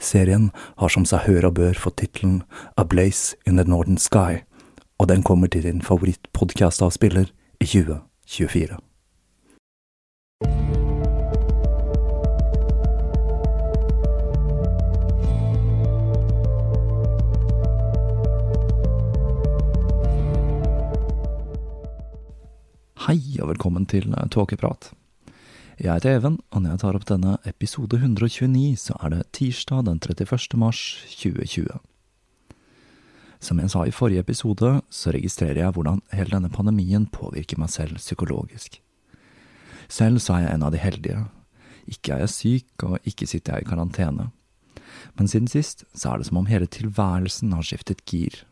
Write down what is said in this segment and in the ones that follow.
Serien har som seg hør og bør fått tittelen A Blaze in the Northern Sky, og den kommer til din favorittpodkastavspiller i 2024. Hei og velkommen til Tåkeprat. Jeg heter Even, og når jeg tar opp denne episode 129, så er det tirsdag den 31. mars 2020. Som jeg sa i forrige episode, så registrerer jeg hvordan hele denne pandemien påvirker meg selv psykologisk. Selv så er jeg en av de heldige. Ikke er jeg syk, og ikke sitter jeg i karantene. Men siden sist så er det som om hele tilværelsen har skiftet gir.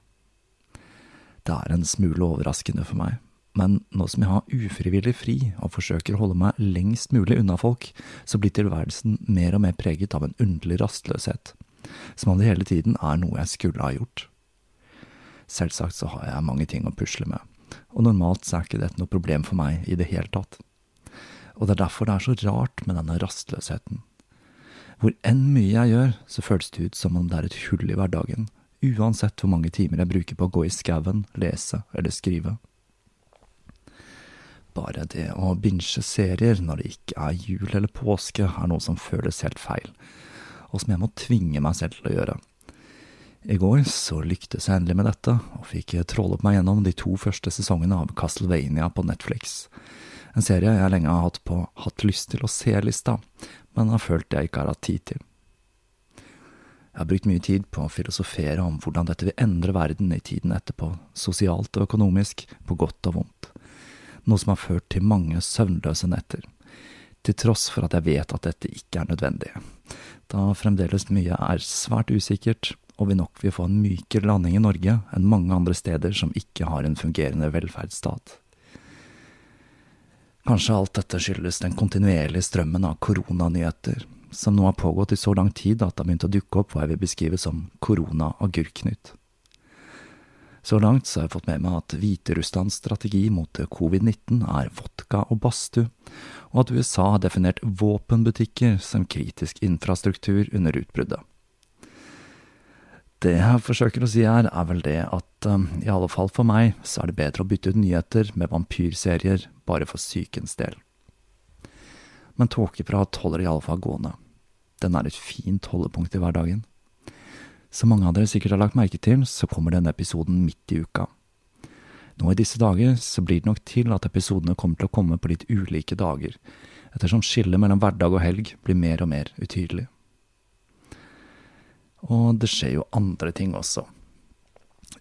Det er en smule overraskende for meg men nå som jeg har ufrivillig fri og forsøker å holde meg lengst mulig unna folk, så blir tilværelsen mer og mer preget av en underlig rastløshet, som om det hele tiden er noe jeg skulle ha gjort. Selvsagt så har jeg mange ting å pusle med, og normalt så er ikke dette noe problem for meg i det hele tatt. Og det er derfor det er så rart med denne rastløsheten. Hvor enn mye jeg gjør, så føles det ut som om det er et hull i hverdagen, uansett hvor mange timer jeg bruker på å gå i skauen, lese eller skrive. Bare det å binge serier når det ikke er jul eller påske, er noe som føles helt feil, og som jeg må tvinge meg selv til å gjøre. I går så lyktes jeg endelig med dette, og fikk trålet meg gjennom de to første sesongene av Castlevania på Netflix. En serie jeg lenge har hatt på hatt lyst til å se-lista, men har følt jeg ikke har hatt tid til. Jeg har brukt mye tid på å filosofere om hvordan dette vil endre verden i tiden etterpå, sosialt og økonomisk, på godt og vondt noe som har ført til mange søvnløse netter, til tross for at jeg vet at dette ikke er nødvendig, da fremdeles mye er svært usikkert, og vi nok vil få en mykere landing i Norge enn mange andre steder som ikke har en fungerende velferdsstat. Kanskje alt dette skyldes den kontinuerlige strømmen av koronanyheter, som nå har pågått i så lang tid at det har begynt å dukke opp hva jeg vil beskrive som korona-agurknytt. Så langt så har jeg fått med meg at Hviterusslands strategi mot covid-19 er vodka og badstue, og at USA har definert våpenbutikker som kritisk infrastruktur under utbruddet. Det jeg forsøker å si her, er vel det at um, i alle fall for meg, så er det bedre å bytte ut nyheter med vampyrserier bare for sykens del. Men tåkeprat holder i alle fall gående. Den er et fint holdepunkt i hverdagen. Som mange av dere sikkert har lagt merke til, så kommer denne episoden midt i uka. Nå i disse dager så blir det nok til at episodene kommer til å komme på litt ulike dager, ettersom skillet mellom hverdag og helg blir mer og mer utydelig. Og det skjer jo andre ting også.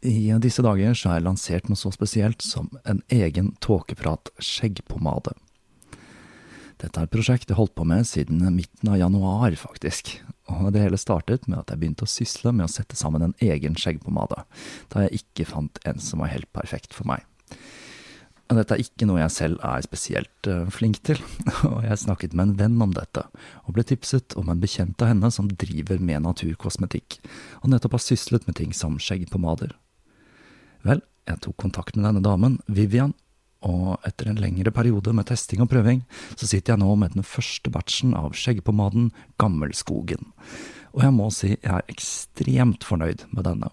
I disse dager så har jeg lansert noe så spesielt som en egen tåkeprat-skjeggpomade. Dette er et prosjekt jeg holdt på med siden midten av januar, faktisk, og det hele startet med at jeg begynte å sysle med å sette sammen en egen skjeggpomade, da jeg ikke fant en som var helt perfekt for meg. Dette er ikke noe jeg selv er spesielt uh, flink til, og jeg snakket med en venn om dette, og ble tipset om en bekjent av henne som driver med naturkosmetikk, og nettopp har syslet med ting som skjeggpomader. Vel, jeg tok kontakt med denne damen, Vivian, og etter en lengre periode med testing og prøving, så sitter jeg nå med den første batchen av skjeggpomaden Gammelskogen, og jeg må si jeg er ekstremt fornøyd med denne.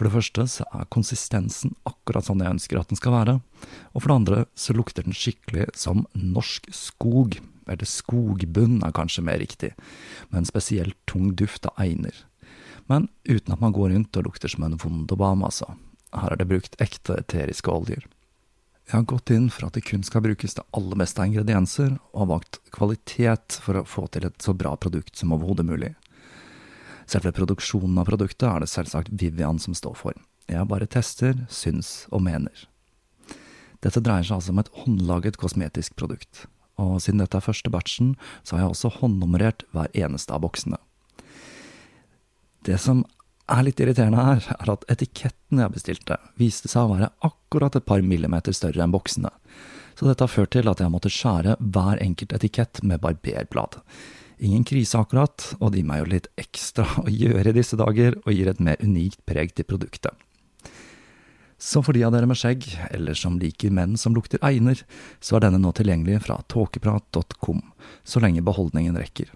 For det første så er konsistensen akkurat sånn jeg ønsker at den skal være, og for det andre så lukter den skikkelig som norsk skog, eller skogbunn er kanskje mer riktig, med en spesielt tung duft av einer. Men uten at man går rundt og lukter som en vondobam, altså. Her er det brukt ekte eteriske oljer. Jeg har gått inn for at det kun skal brukes det aller beste av ingredienser, og har valgt kvalitet for å få til et så bra produkt som overhodet mulig. Selve produksjonen av produktet er det selvsagt Vivian som står for. Jeg bare tester, syns og mener. Dette dreier seg altså om et håndlaget kosmetisk produkt, og siden dette er første batchen, så har jeg også håndnummerert hver eneste av boksene. Det som er litt irriterende her, er at etiketten jeg bestilte, viste seg å være akkurat et par millimeter større enn boksene, så dette har ført til at jeg måtte skjære hver enkelt etikett med barberblad. Ingen krise akkurat, og det gir meg jo litt ekstra å gjøre i disse dager, og gir et mer unikt preg til produktet. Så for de av dere med skjegg, eller som liker menn som lukter einer, så er denne nå tilgjengelig fra tåkeprat.com, så lenge beholdningen rekker.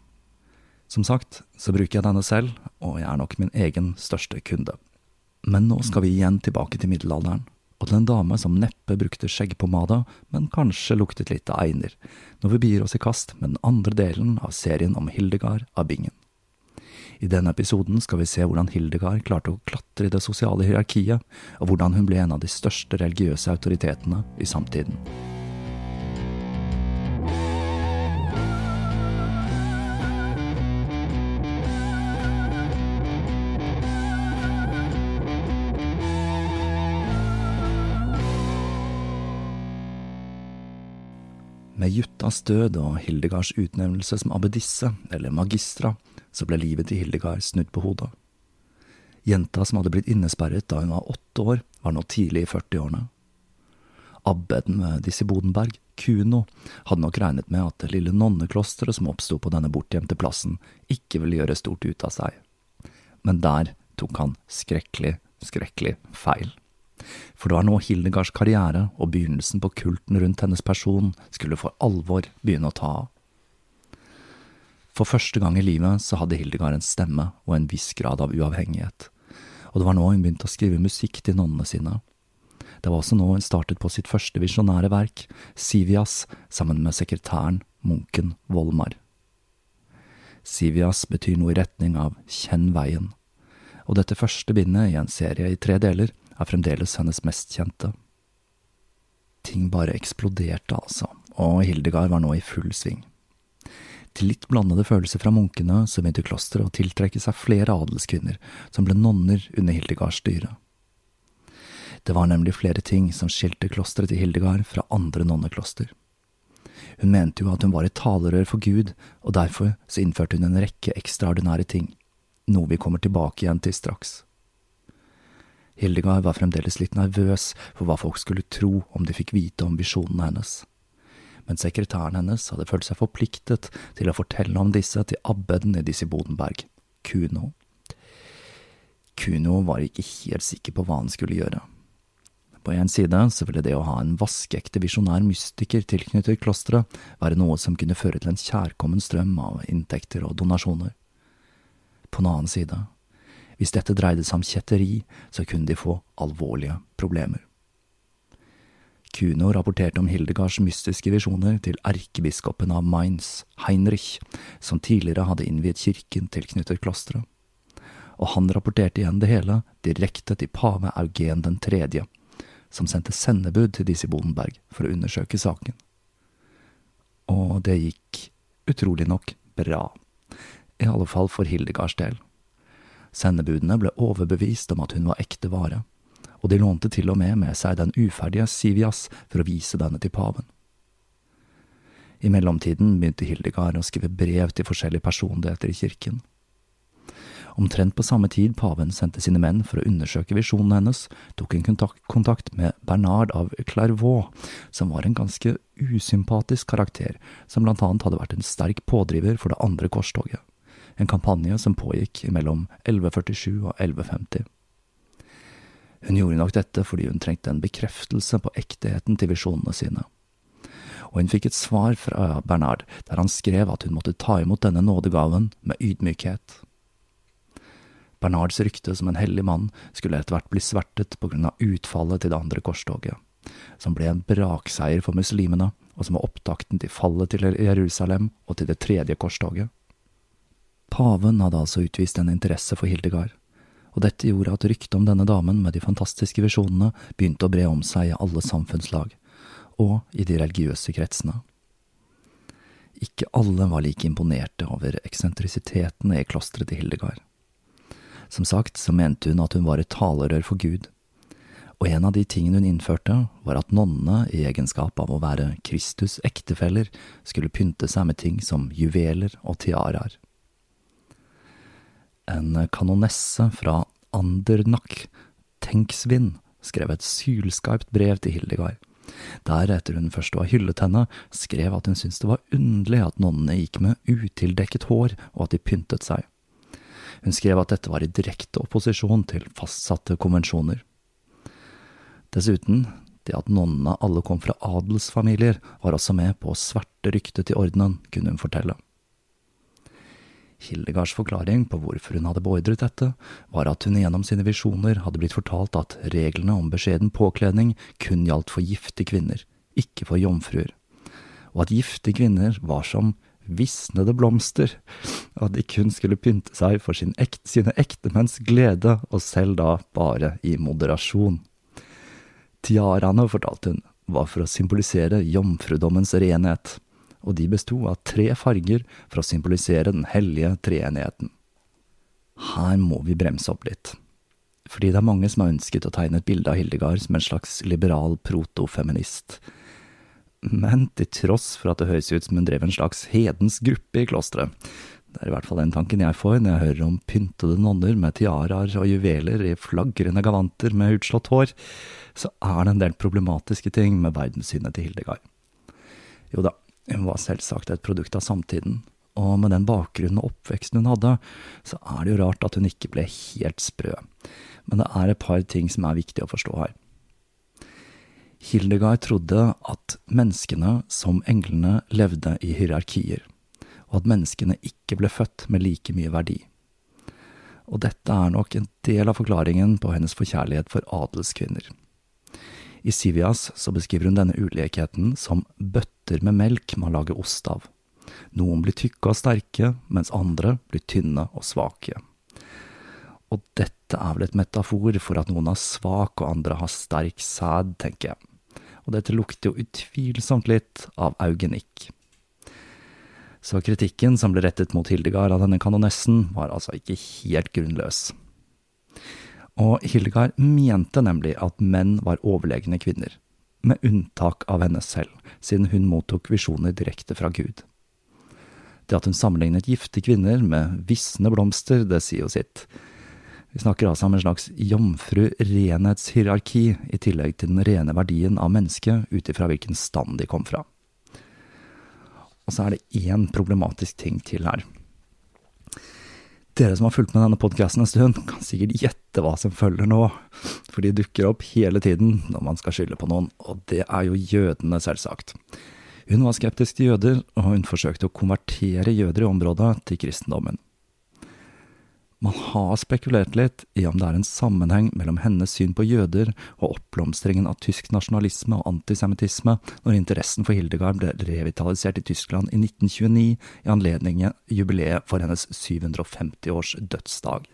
Som sagt så bruker jeg denne selv, og jeg er nok min egen største kunde. Men nå skal vi igjen tilbake til middelalderen, og til en dame som neppe brukte skjeggpomade, men kanskje luktet litt av einer, når vi begir oss i kast med den andre delen av serien om Hildegard av Bingen. I denne episoden skal vi se hvordan Hildegard klarte å klatre i det sosiale hierarkiet, og hvordan hun ble en av de største religiøse autoritetene i samtiden. Med Juttas død og Hildegards utnevnelse som abbedisse, eller magistra, så ble livet til Hildegard snudd på hodet. Jenta som hadde blitt innesperret da hun var åtte år, var nå tidlig i 40-årene. Abbeden ved disse Bodenberg, Kuno, hadde nok regnet med at det lille nonneklosteret som oppsto på denne bortgjemte plassen, ikke ville gjøre stort ut av seg. Men der tok han skrekkelig, skrekkelig feil for det var nå Hildegards karriere og begynnelsen på kulten rundt hennes person skulle for alvor begynne å ta av. For første gang i livet så hadde Hildegard en stemme og en viss grad av uavhengighet, og det var nå hun begynte å skrive musikk til nonnene sine. Det var også nå hun startet på sitt første visjonære verk, Sivias, sammen med sekretæren, munken Volmar. Sivias betyr noe i retning av Kjenn veien, og dette første bindet i en serie i tre deler er fremdeles hennes mest kjente. Ting bare eksploderte, altså, og Hildegard var nå i full sving. Til litt blandede følelser fra munkene så begynte klosteret å tiltrekke seg flere adelskvinner som ble nonner under Hildegards styre. Det var nemlig flere ting som skilte klosteret til Hildegard fra andre nonnekloster. Hun mente jo at hun var et talerør for Gud, og derfor så innførte hun en rekke ekstraordinære ting, noe vi kommer tilbake igjen til straks. Hildegard var fremdeles litt nervøs for hva folk skulle tro om de fikk vite om visjonene hennes. Men sekretæren hennes hadde følt seg forpliktet til å fortelle om disse til abbeden i disse Bodenberg, Kuno. Kuno var ikke helt sikker på hva han skulle gjøre. På en side så ville det å ha en vaskeekte visjonær mystiker tilknyttet klosteret være noe som kunne føre til en kjærkommen strøm av inntekter og donasjoner. På en annen side hvis dette dreide seg om kjetteri, så kunne de få alvorlige problemer. Kuno rapporterte om Hildegards mystiske visjoner til erkebiskopen av Mainz, Heinrich, som tidligere hadde innviet kirken tilknyttet klosteret. Og han rapporterte igjen det hele direkte til pave Eugen den tredje, som sendte sendebud til disse Bodenberg for å undersøke saken. Og det gikk, utrolig nok, bra. I alle fall for Hildegards del. Sendebudene ble overbevist om at hun var ekte vare og de lånte til og med med seg den uferdige Sivias for å vise denne til paven. I mellomtiden begynte Hildegard å skrive brev til forskjellige personligheter i kirken. Omtrent på samme tid paven sendte sine menn for å undersøke visjonen hennes, tok hun kontakt med Bernard av Clairvaux, som var en ganske usympatisk karakter, som blant annet hadde vært en sterk pådriver for det andre korstoget, en kampanje som pågikk mellom 1147 og 1150. Hun gjorde nok dette fordi hun trengte en bekreftelse på ekteheten til visjonene sine. Og hun fikk et svar fra Bernard der han skrev at hun måtte ta imot denne nådegaven med ydmykhet. Bernards rykte som en hellig mann skulle etter hvert bli svertet på grunn av utfallet til det andre korstoget, som ble en brakseier for muslimene, og som var opptakten til fallet til Jerusalem og til det tredje korstoget. Paven hadde altså utvist en interesse for Hildegard og dette gjorde at ryktet om denne damen med de fantastiske visjonene begynte å bre om seg i alle samfunnslag, og i de religiøse kretsene. Ikke alle var like imponerte over eksentrisiteten i klosteret til Hildegard. Som sagt så mente hun at hun var et talerør for Gud, og en av de tingene hun innførte, var at nonnene, i egenskap av å være Kristus' ektefeller, skulle pynte seg med ting som juveler og tiaraer en kanonesse fra Andernach, Tenksvin, skrev et sylskarpt brev til Hildegard. Der, etter hun først å ha hyllet henne, skrev at hun syntes det var underlig at nonnene gikk med utildekket hår, og at de pyntet seg. Hun skrev at dette var i direkte opposisjon til fastsatte konvensjoner. Dessuten, det at nonnene alle kom fra adelsfamilier, var også med på å sverte ryktet til ordenen, kunne hun fortelle. Hildegards forklaring på hvorfor hun hadde beordret dette, var at hun gjennom sine visjoner hadde blitt fortalt at reglene om beskjeden påkledning kun gjaldt for gifte kvinner, ikke for jomfruer, og at gifte kvinner var som visnede blomster, og at de kun skulle pynte seg for sin ekt, sine ektemenns glede, og selv da bare i moderasjon. Tiaraene, fortalte hun, var for å symbolisere jomfrudommens renhet, og de besto av tre farger for å symbolisere den hellige treenigheten. Her må vi bremse opp litt, fordi det er mange som har ønsket å tegne et bilde av Hildegard som en slags liberal protofeminist. Men til tross for at det høres ut som hun drev en slags hedens gruppe i klosteret, det er i hvert fall den tanken jeg får når jeg hører om pyntede nonner med tiaraer og juveler i flagrende gavanter med utslått hår, så er det en del problematiske ting med verdenssynet til Hildegard. Jo da, hun var selvsagt et produkt av samtiden, og med den bakgrunnen og oppveksten hun hadde, så er det jo rart at hun ikke ble helt sprø. Men det er et par ting som er viktig å forstå her. Hildegard trodde at menneskene, som englene, levde i hierarkier, og at menneskene ikke ble født med like mye verdi. Og dette er nok en del av forklaringen på hennes forkjærlighet for adelskvinner. I Sivias så beskriver hun denne ulikheten som bøtter med melk man lager ost av. Noen blir tykke og sterke, mens andre blir tynne og svake. Og dette er vel et metafor for at noen er svak og andre har sterk sæd, tenker jeg. Og dette lukter jo utvilsomt litt av eugenikk. Så kritikken som ble rettet mot Hildegard av denne kanonessen, var altså ikke helt grunnløs. Og Hildegard mente nemlig at menn var overlegne kvinner, med unntak av henne selv, siden hun mottok visjoner direkte fra Gud. Det at hun sammenlignet gifte kvinner med visne blomster, det sier jo sitt. Vi snakker altså om en slags jomfru-renhetshierarki, i tillegg til den rene verdien av mennesket ut ifra hvilken stand de kom fra. Og så er det én problematisk ting til her. Dere som har fulgt med denne podkasten en stund, kan sikkert gjette hva som følger nå, for de dukker opp hele tiden når man skal skylde på noen, og det er jo jødene, selvsagt. Hun var skeptisk til jøder, og hun forsøkte å konvertere jøder i området til kristendommen. Man har spekulert litt i om det er en sammenheng mellom hennes syn på jøder og oppblomstringen av tysk nasjonalisme og antisemittisme når interessen for Hildegard ble revitalisert i Tyskland i 1929 i anledning jubileet for hennes 750-års dødsdag.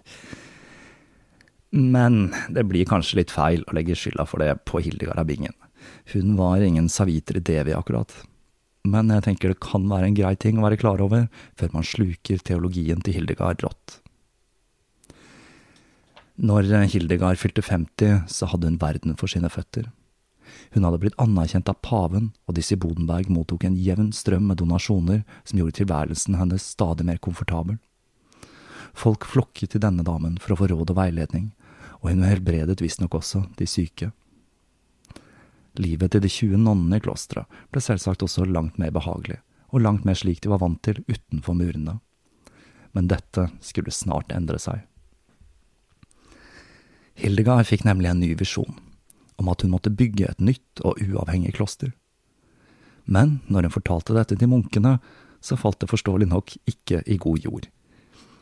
Men det blir kanskje litt feil å legge skylda for det på Hildegard av Bingen. Hun var ingen Savitri Devi, akkurat. Men jeg tenker det kan være en grei ting å være klar over før man sluker teologien til Hildegard rått. Når Hildegard fylte 50, så hadde hun verden for sine føtter. Hun hadde blitt anerkjent av paven, og disse i Bodenberg mottok en jevn strøm med donasjoner som gjorde tilværelsen hennes stadig mer komfortabel. Folk flokket til denne damen for å få råd og veiledning, og hun helbredet visstnok også de syke. Livet til de 20 nonnene i klosteret ble selvsagt også langt mer behagelig, og langt mer slik de var vant til utenfor murene. Men dette skulle snart endre seg. Hildegard fikk nemlig en ny visjon, om at hun måtte bygge et nytt og uavhengig kloster. Men når hun fortalte dette til munkene, så falt det forståelig nok ikke i god jord.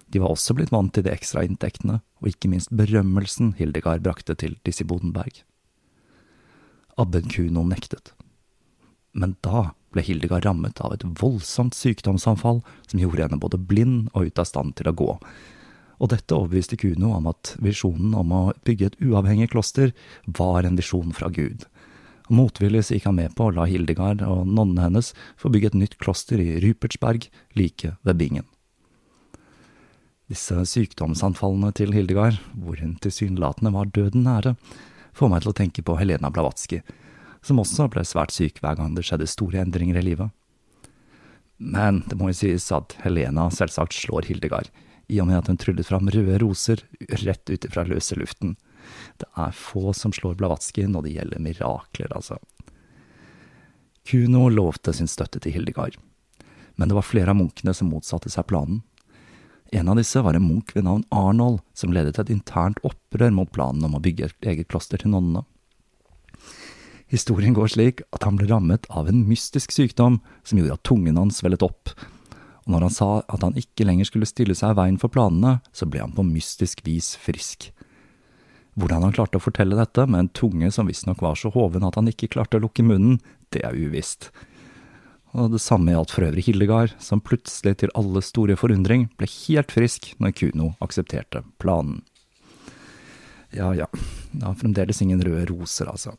De var også blitt vant til de ekstra inntektene, og ikke minst berømmelsen Hildegard brakte til disse Bodenberg. Abben Kuno nektet. Men da ble Hildegard rammet av et voldsomt sykdomsanfall som gjorde henne både blind og ute av stand til å gå, og dette overbeviste Kuno om at visjonen om å bygge et uavhengig kloster var en visjon fra Gud. Motvillig gikk han med på å la Hildegard og nonnene hennes få bygge et nytt kloster i Rypertsberg, like ved Bingen. Disse sykdomsanfallene til Hildegard, hvor hun tilsynelatende var døden nære, får meg til å tenke på Helena Blavatsky, som også ble svært syk hver gang det skjedde store endringer i livet. Men det må jo sies at Helena selvsagt slår Hildegard i og med at hun tryllet fram røde roser rett ut fra løse luften. Det er få som slår Blavatsky når det gjelder mirakler, altså. Kuno lovte sin støtte til Hildegard, men det var flere av munkene som motsatte seg planen. En av disse var en munk ved navn Arnold, som ledet et internt opprør mot planen om å bygge et eget kloster til nonnene. Historien går slik at han ble rammet av en mystisk sykdom som gjorde at tungen hans svellet opp, og når han sa at han ikke lenger skulle stille seg i veien for planene, så ble han på mystisk vis frisk. Hvordan han klarte å fortelle dette med en tunge som visstnok var så hoven at han ikke klarte å lukke munnen, det er uvisst. Og det samme gjaldt for øvrig Hildegard, som plutselig til alle store forundring ble helt frisk når Kuno aksepterte planen. Ja ja, det har fremdeles ingen røde roser, altså.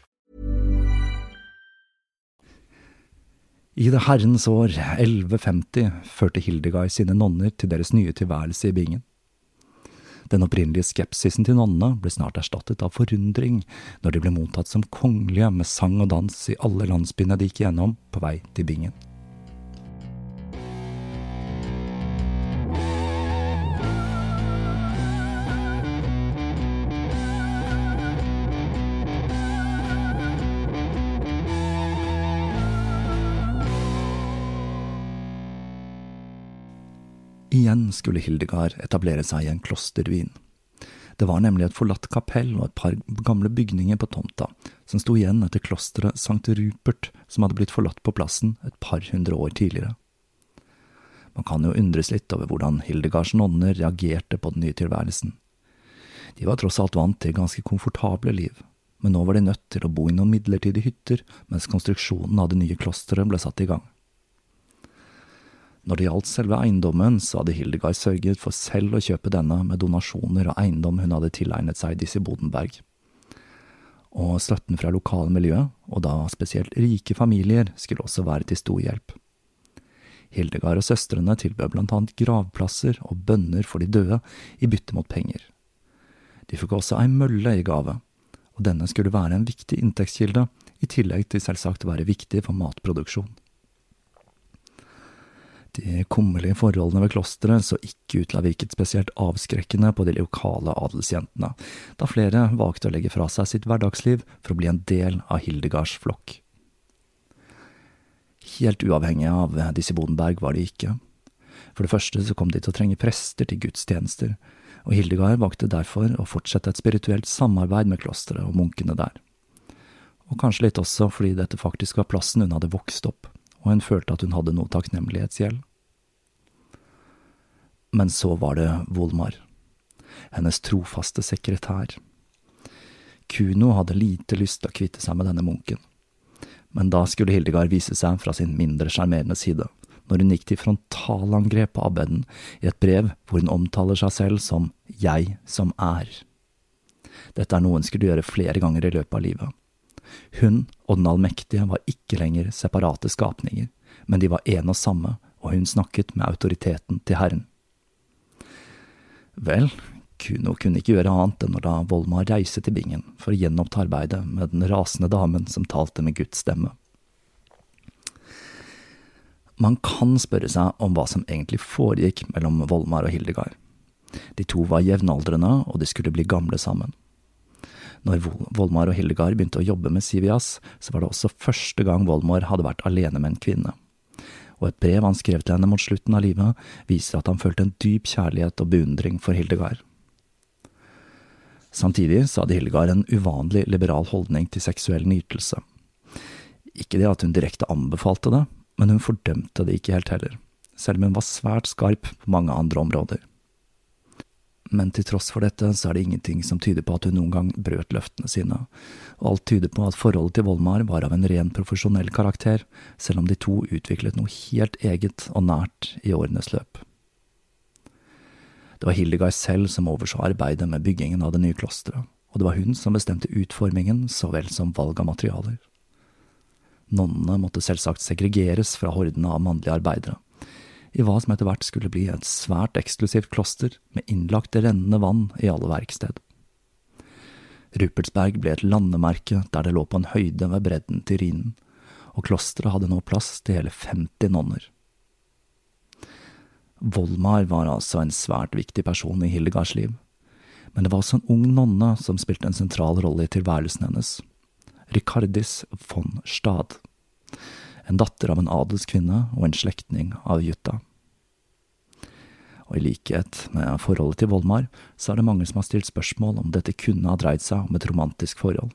I det herrens år 1150 førte Hildegard sine nonner til deres nye tilværelse i bingen. Den opprinnelige skepsisen til nonnene ble snart erstattet av forundring når de ble mottatt som kongelige med sang og dans i alle landsbyene de gikk gjennom på vei til bingen. Igjen skulle Hildegard etablere seg i en klosterruin. Det var nemlig et forlatt kapell og et par gamle bygninger på tomta, som sto igjen etter klosteret Sankt Rupert, som hadde blitt forlatt på plassen et par hundre år tidligere. Man kan jo undres litt over hvordan Hildegards nonner reagerte på den nye tilværelsen. De var tross alt vant til ganske komfortable liv, men nå var de nødt til å bo i noen midlertidige hytter mens konstruksjonen av det nye klosteret ble satt i gang. Når det gjaldt selve eiendommen, så hadde Hildegard sørget for selv å kjøpe denne med donasjoner og eiendom hun hadde tilegnet seg disse Bodenberg. Og støtten fra lokale miljø, og da spesielt rike familier, skulle også være til stor hjelp. Hildegard og søstrene tilbød blant annet gravplasser og bønner for de døde i bytte mot penger. De fikk også ei mølle i gave, og denne skulle være en viktig inntektskilde, i tillegg til selvsagt å være viktig for matproduksjon. De kummerlige forholdene ved klosteret så ikke ut til å ha virket spesielt avskrekkende på de lokale adelsjentene, da flere valgte å legge fra seg sitt hverdagsliv for å bli en del av Hildegards flokk. Helt uavhengige av disse Bodenberg var de ikke. For det første så kom de til å trenge prester til gudstjenester, og Hildegard valgte derfor å fortsette et spirituelt samarbeid med klosteret og munkene der. Og kanskje litt også fordi dette faktisk var plassen hun hadde vokst opp, og hun følte at hun hadde noe takknemlighetsgjeld. Men så var det Volmar, hennes trofaste sekretær. Kuno hadde lite lyst til å kvitte seg med denne munken, men da skulle Hildegard vise seg fra sin mindre sjarmerende side når hun gikk til frontalangrep på abbeden i et brev hvor hun omtaler seg selv som Jeg som er. Dette er noe hun skulle gjøre flere ganger i løpet av livet. Hun og den allmektige var ikke lenger separate skapninger, men de var en og samme, og hun snakket med autoriteten til Herren. Vel, Kuno kunne ikke gjøre annet enn å la Volmar reise til bingen for å gjenoppta arbeidet med den rasende damen som talte med Guds stemme. Man kan spørre seg om hva som egentlig foregikk mellom Volmar og Hildegard. De to var jevnaldrende, og de skulle bli gamle sammen. Når Volmar og Hildegard begynte å jobbe med Sivias, så var det også første gang Volmar hadde vært alene med en kvinne. Og et brev han skrev til henne mot slutten av livet, viser at han følte en dyp kjærlighet og beundring for Hildegard. Samtidig så hadde Hildegard en uvanlig liberal holdning til seksuell nytelse. Ikke det at hun direkte anbefalte det, men hun fordømte det ikke helt heller, selv om hun var svært skarp på mange andre områder. Men til tross for dette så er det ingenting som tyder på at hun noen gang brøt løftene sine, og alt tyder på at forholdet til Volmar var av en ren profesjonell karakter, selv om de to utviklet noe helt eget og nært i årenes løp. Det var Hildegard selv som overså arbeidet med byggingen av det nye klosteret, og det var hun som bestemte utformingen så vel som valg av materialer. Nonnene måtte selvsagt segregeres fra hordene av mannlige arbeidere, i hva som etter hvert skulle bli et svært eksklusivt kloster med innlagt rennende vann i alle verksted. Rupertsberg ble et landemerke der det lå på en høyde ved bredden til Rhinen, og klosteret hadde nå plass til hele 50 nonner. Volmar var altså en svært viktig person i Hildegards liv, men det var også en ung nonne som spilte en sentral rolle i tilværelsen hennes. Ricardis von Stad, en datter av en adelskvinne og en slektning av Jutta. Og i likhet med forholdet til Volmar, så er det mange som har stilt spørsmål om dette kunne ha dreid seg om et romantisk forhold.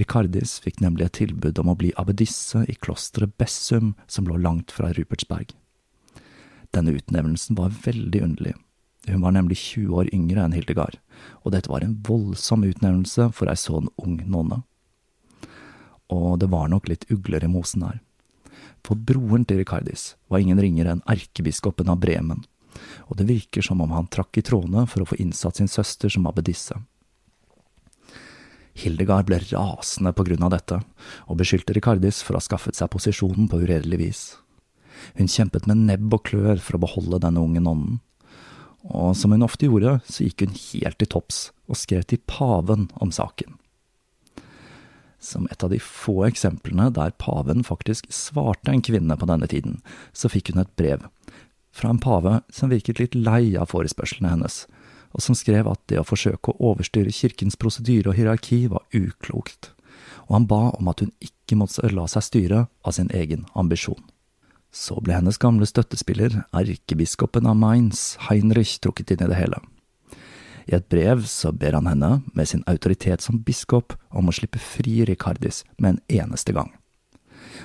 Ricardis fikk nemlig et tilbud om å bli abbedisse i klosteret Bessum, som lå langt fra Rupertsberg. Denne utnevnelsen var veldig underlig. Hun var nemlig 20 år yngre enn Hildegard, og dette var en voldsom utnevnelse for ei sånn ung nonne. Og det var nok litt ugler i mosen her. For broren til Ricardis var ingen ringere enn erkebiskopen av Bremen, og det virker som om han trakk i trådene for å få innsatt sin søster som abbedisse. Hildegard ble rasende på grunn av dette, og beskyldte Ricardis for å ha skaffet seg posisjonen på uredelig vis. Hun kjempet med nebb og klør for å beholde denne unge nonnen, og som hun ofte gjorde, så gikk hun helt til topps og skrev til paven om saken. Som et av de få eksemplene der paven faktisk svarte en kvinne på denne tiden, så fikk hun et brev fra en pave som virket litt lei av forespørslene hennes, og som skrev at det å forsøke å overstyre kirkens prosedyre og hierarki var uklokt, og han ba om at hun ikke måtte la seg styre av sin egen ambisjon. Så ble hennes gamle støttespiller, erkebiskopen av Mainz, Heinrich, trukket inn i det hele. I et brev så ber han henne, med sin autoritet som biskop, om å slippe fri Ricardis med en eneste gang.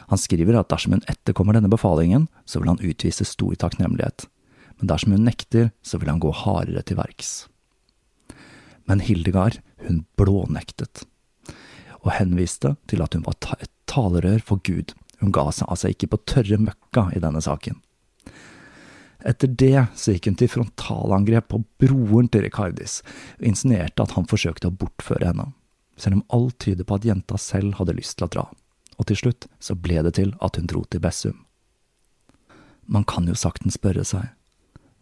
Han skriver at dersom hun etterkommer denne befalingen, så vil han utvise stor takknemlighet, men dersom hun nekter, så vil han gå hardere til verks. Men Hildegard, hun blånektet, og henviste til at hun var et talerør for Gud Hun ga seg altså ikke på tørre møkka i denne saken. Etter det så gikk hun til frontalangrep på broren til Ricardis, og insinuerte at han forsøkte å bortføre henne, selv om alt tyder på at jenta selv hadde lyst til å dra, og til slutt så ble det til at hun dro til Bessum. Man kan jo saktens spørre seg,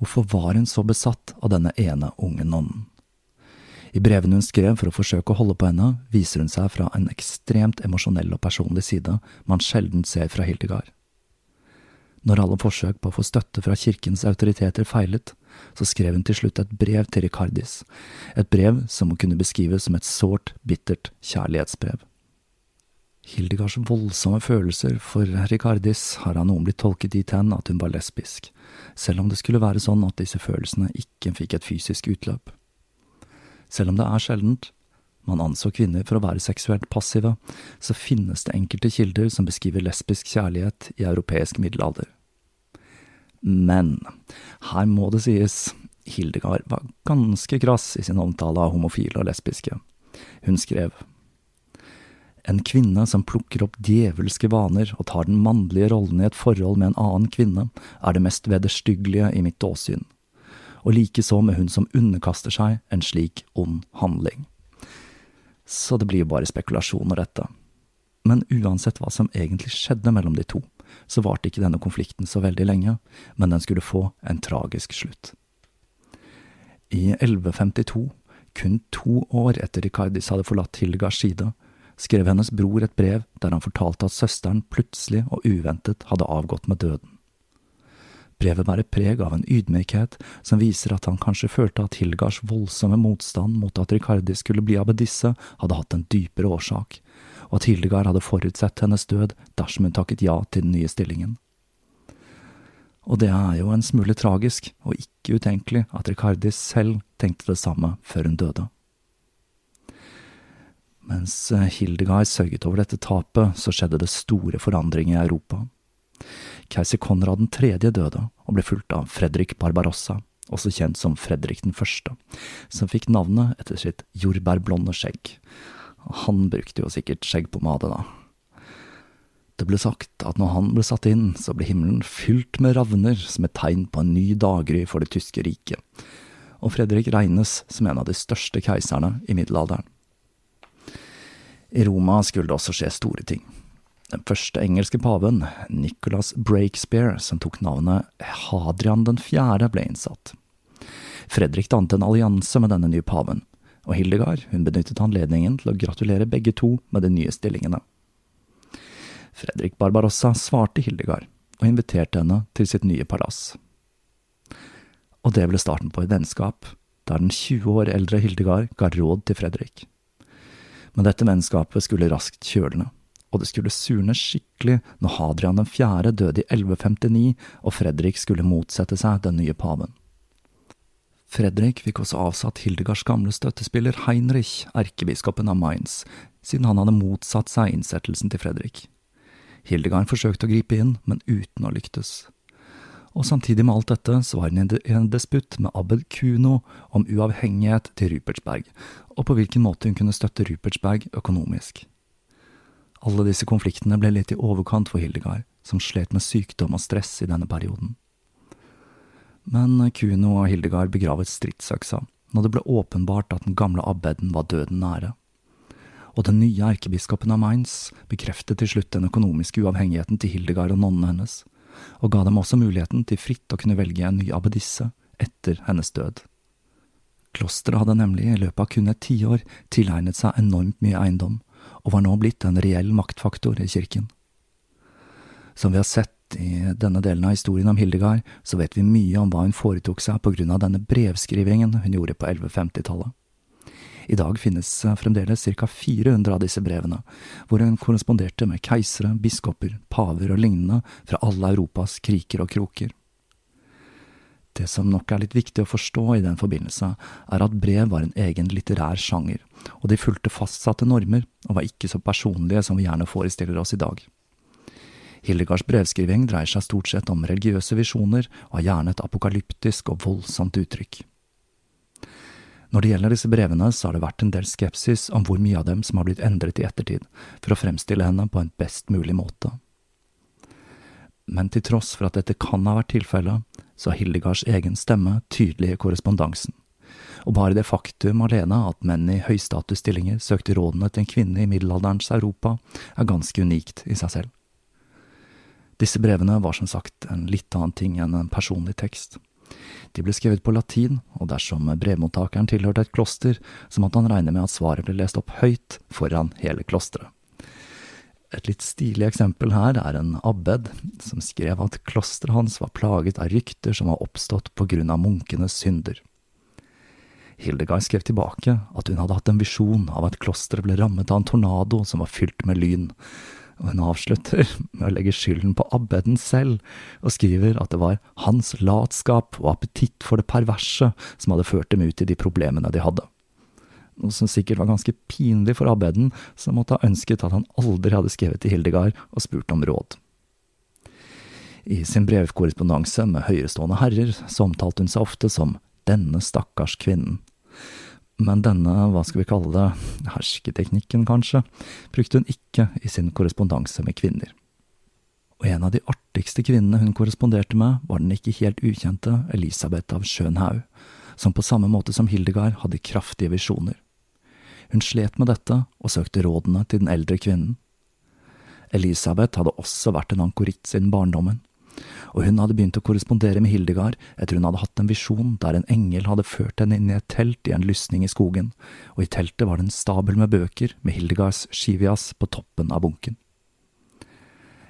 hvorfor var hun så besatt av denne ene unge nonnen? I brevene hun skrev for å forsøke å holde på henne, viser hun seg fra en ekstremt emosjonell og personlig side man sjelden ser fra Hildegard. Når alle forsøk på å få støtte fra kirkens autoriteter feilet, så skrev hun til slutt et brev til Ricardis, et brev som må kunne beskrives som et sårt, bittert kjærlighetsbrev. Hildegards voldsomme følelser for Ricardis har av noen blitt tolket dit hen at hun var lesbisk, selv om det skulle være sånn at disse følelsene ikke fikk et fysisk utløp. Selv om det er sjeldent, man anså kvinner for å være seksuelt passive, så finnes det enkelte kilder som beskriver lesbisk kjærlighet i europeisk middelalder. Men her må det sies, Hildegard var ganske krass i sin omtale av homofile og lesbiske. Hun skrev En kvinne som plukker opp djevelske vaner og tar den mannlige rollen i et forhold med en annen kvinne, er det mest vederstyggelige i mitt åsyn, og likeså med hun som underkaster seg en slik ond handling så det blir jo bare spekulasjoner, dette. Men uansett hva som egentlig skjedde mellom de to, så varte ikke denne konflikten så veldig lenge, men den skulle få en tragisk slutt. I 1152, kun to år etter Ricardis hadde forlatt Hildegards side, skrev hennes bror et brev der han fortalte at søsteren plutselig og uventet hadde avgått med døden. Brevet bærer preg av en ydmykhet som viser at han kanskje følte at Hilgards voldsomme motstand mot at Ricardi skulle bli abbedisse, hadde hatt en dypere årsak, og at Hildegard hadde forutsett hennes død dersom hun takket ja til den nye stillingen. Og det er jo en smule tragisk, og ikke utenkelig, at Ricardis selv tenkte det samme før hun døde. Mens Hildegard sørget over dette tapet, så skjedde det store forandringer i Europa. Keiser Konrad 3. døde og ble fulgt av Fredrik Barbarossa, også kjent som Fredrik 1., som fikk navnet etter sitt jordbærblonde skjegg. Han brukte jo sikkert skjeggpomade, da. Det ble sagt at når han ble satt inn, så ble himmelen fylt med ravner som et tegn på en ny daggry for det tyske riket, og Fredrik regnes som en av de største keiserne i middelalderen. I Roma skulle det også skje store ting. Den første engelske paven, Nicholas Breakspear, som tok navnet Hadrian den fjerde, ble innsatt. Fredrik dannet en allianse med denne nye paven, og Hildegard hun benyttet anledningen til å gratulere begge to med de nye stillingene. Fredrik Barbarossa svarte Hildegard, og inviterte henne til sitt nye palass. Og det ble starten på et vennskap, der den 20 år eldre Hildegard ga råd til Fredrik. Men dette vennskapet skulle raskt kjølne og det skulle surne skikkelig når Hadrian 4. døde i 1159 og Fredrik skulle motsette seg den nye paven. Fredrik fikk også avsatt Hildegards gamle støttespiller Heinrich, erkebiskopen av Mainz, siden han hadde motsatt seg innsettelsen til Fredrik. Hildegard forsøkte å gripe inn, men uten å lyktes. Og samtidig med alt dette så var hun i en disputt med Abel Kuno om uavhengighet til Rupertsberg, og på hvilken måte hun kunne støtte Rupertsberg økonomisk. Alle disse konfliktene ble litt i overkant for Hildegard, som slet med sykdom og stress i denne perioden. Men Kuno og Hildegard begravet stridsøksa når det ble åpenbart at den gamle abbeden var døden nære. Og den nye erkebiskopen av Mainz bekreftet til slutt den økonomiske uavhengigheten til Hildegard og nonnene hennes, og ga dem også muligheten til fritt å kunne velge en ny abbedisse etter hennes død. Klosteret hadde nemlig i løpet av kun et tiår tilegnet seg enormt mye eiendom, og var nå blitt en reell maktfaktor i kirken. Som vi har sett i denne delen av historien om Hildegard, så vet vi mye om hva hun foretok seg på grunn av denne brevskrivingen hun gjorde på 1150-tallet. I dag finnes fremdeles ca 400 av disse brevene, hvor hun korresponderte med keisere, biskoper, paver og lignende fra alle Europas kriker og kroker. Det som nok er litt viktig å forstå i den forbindelse, er at brev var en egen litterær sjanger, og de fulgte fastsatte normer og var ikke så personlige som vi gjerne forestiller oss i dag. Hildegards brevskriving dreier seg stort sett om religiøse visjoner og har gjerne et apokalyptisk og voldsomt uttrykk. Når det gjelder disse brevene, så har det vært en del skepsis om hvor mye av dem som har blitt endret i ettertid, for å fremstille henne på en best mulig måte. Men til tross for at dette kan ha vært tilfellet, så er Hildegards egen stemme tydelig i korrespondansen. Og bare det faktum alene at menn i høystatusstillinger søkte rådene til en kvinne i middelalderens Europa, er ganske unikt i seg selv. Disse brevene var som sagt en litt annen ting enn en personlig tekst. De ble skrevet på latin, og dersom brevmottakeren tilhørte et kloster, så måtte han regne med at svaret ble lest opp høyt foran hele klosteret. Et litt stilig eksempel her er en abbed som skrev at klosteret hans var plaget av rykter som var oppstått på grunn av munkenes synder. Hildegard skrev tilbake at hun hadde hatt en visjon av at klosteret ble rammet av en tornado som var fylt med lyn, og hun avslutter med å legge skylden på abbeden selv, og skriver at det var hans latskap og appetitt for det perverse som hadde ført dem ut i de problemene de hadde. Noe som sikkert var ganske pinlig for abbeden, som måtte ha ønsket at han aldri hadde skrevet til Hildegard og spurt om råd. I sin brevkorrespondanse med høyerestående herrer så omtalte hun seg ofte som denne stakkars kvinnen, men denne, hva skal vi kalle det, hersketeknikken kanskje, brukte hun ikke i sin korrespondanse med kvinner. Og en av de artigste kvinnene hun korresponderte med, var den ikke helt ukjente Elisabeth av Schönhaug, som på samme måte som Hildegard hadde kraftige visjoner. Hun slet med dette og søkte rådene til den eldre kvinnen. Elisabeth hadde også vært en ankoritt siden barndommen, og hun hadde begynt å korrespondere med Hildegard etter hun hadde hatt en visjon der en engel hadde ført henne inn i et telt i en lysning i skogen, og i teltet var det en stabel med bøker med Hildegards skivias på toppen av bunken.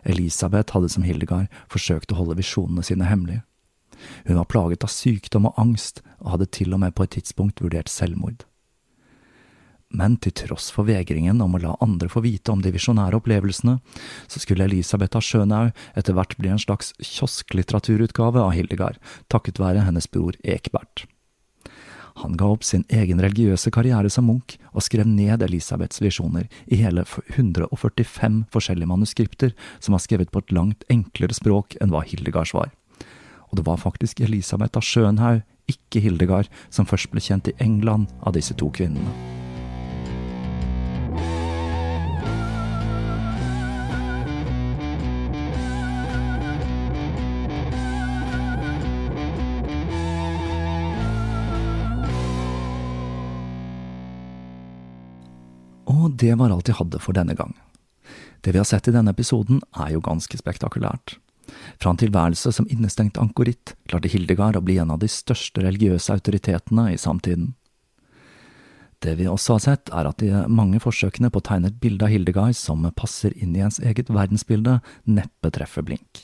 Elisabeth hadde som Hildegard forsøkt å holde visjonene sine hemmelige. Hun var plaget av sykdom og angst, og hadde til og med på et tidspunkt vurdert selvmord men til tross for vegringen om å la andre få vite om de visjonære opplevelsene, så skulle Elisabeth av Schönau etter hvert bli en slags kiosklitteraturutgave av Hildegard, takket være hennes bror Ekbert. Han ga opp sin egen religiøse karriere som munk, og skrev ned Elisabeths visjoner i hele 145 forskjellige manuskripter som var skrevet på et langt enklere språk enn hva Hildegards var. Og det var faktisk Elisabeth av Schönhaug, ikke Hildegard, som først ble kjent i England av disse to kvinnene. Det var alt jeg hadde for denne gang. Det vi har sett i denne episoden, er jo ganske spektakulært. Fra en tilværelse som innestengt ankoritt klarte Hildegard å bli en av de største religiøse autoritetene i samtiden. Det vi også har sett, er at de mange forsøkene på å tegne et bilde av Hildegard som passer inn i ens eget verdensbilde, neppe treffer blink.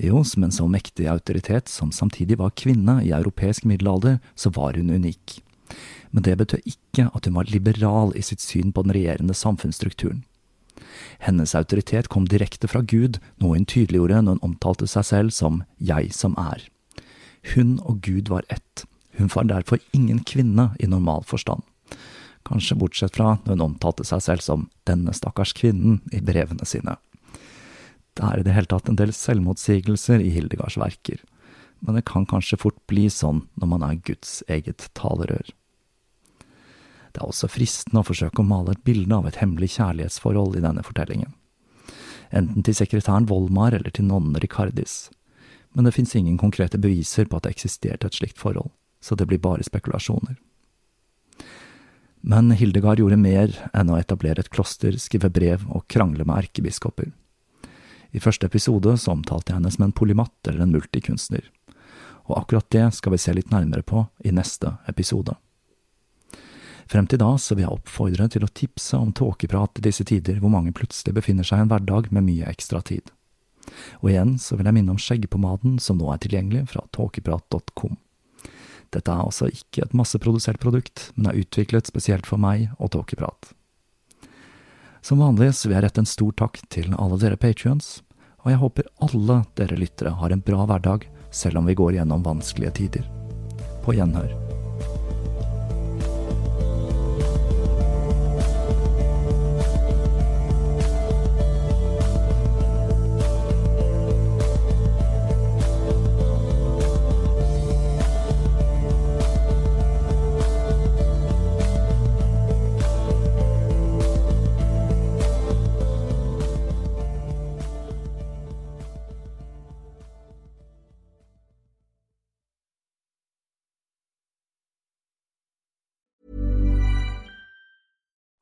Jo, som en så mektig autoritet som samtidig var kvinne i europeisk middelalder, så var hun unik men det betød ikke at hun var liberal i sitt syn på den regjerende samfunnsstrukturen. Hennes autoritet kom direkte fra Gud, noe hun tydeliggjorde når hun omtalte seg selv som jeg som er. Hun og Gud var ett, hun var derfor ingen kvinne i normal forstand. Kanskje bortsett fra når hun omtalte seg selv som denne stakkars kvinnen i brevene sine. Det er i det hele tatt en del selvmotsigelser i Hildegards verker, men det kan kanskje fort bli sånn når man er Guds eget talerør. Det er også fristende å forsøke å male et bilde av et hemmelig kjærlighetsforhold i denne fortellingen. Enten til sekretæren Volmar eller til nonnen Ricardis. Men det fins ingen konkrete beviser på at det eksisterte et slikt forhold, så det blir bare spekulasjoner. Men Hildegard gjorde mer enn å etablere et kloster, skrive brev og krangle med erkebiskoper. I første episode så omtalte jeg henne som en polymatt eller en multikunstner, og akkurat det skal vi se litt nærmere på i neste episode. Frem til da så vil jeg oppfordre til å tipse om tåkeprat i disse tider hvor mange plutselig befinner seg i en hverdag med mye ekstra tid. Og igjen så vil jeg minne om skjeggpomaden som nå er tilgjengelig fra tåkeprat.com. Dette er altså ikke et masseprodusert produkt, men er utviklet spesielt for meg og Tåkeprat. Som vanlig så vil jeg rette en stor takk til alle dere patrions, og jeg håper alle dere lyttere har en bra hverdag selv om vi går gjennom vanskelige tider. På gjenhør.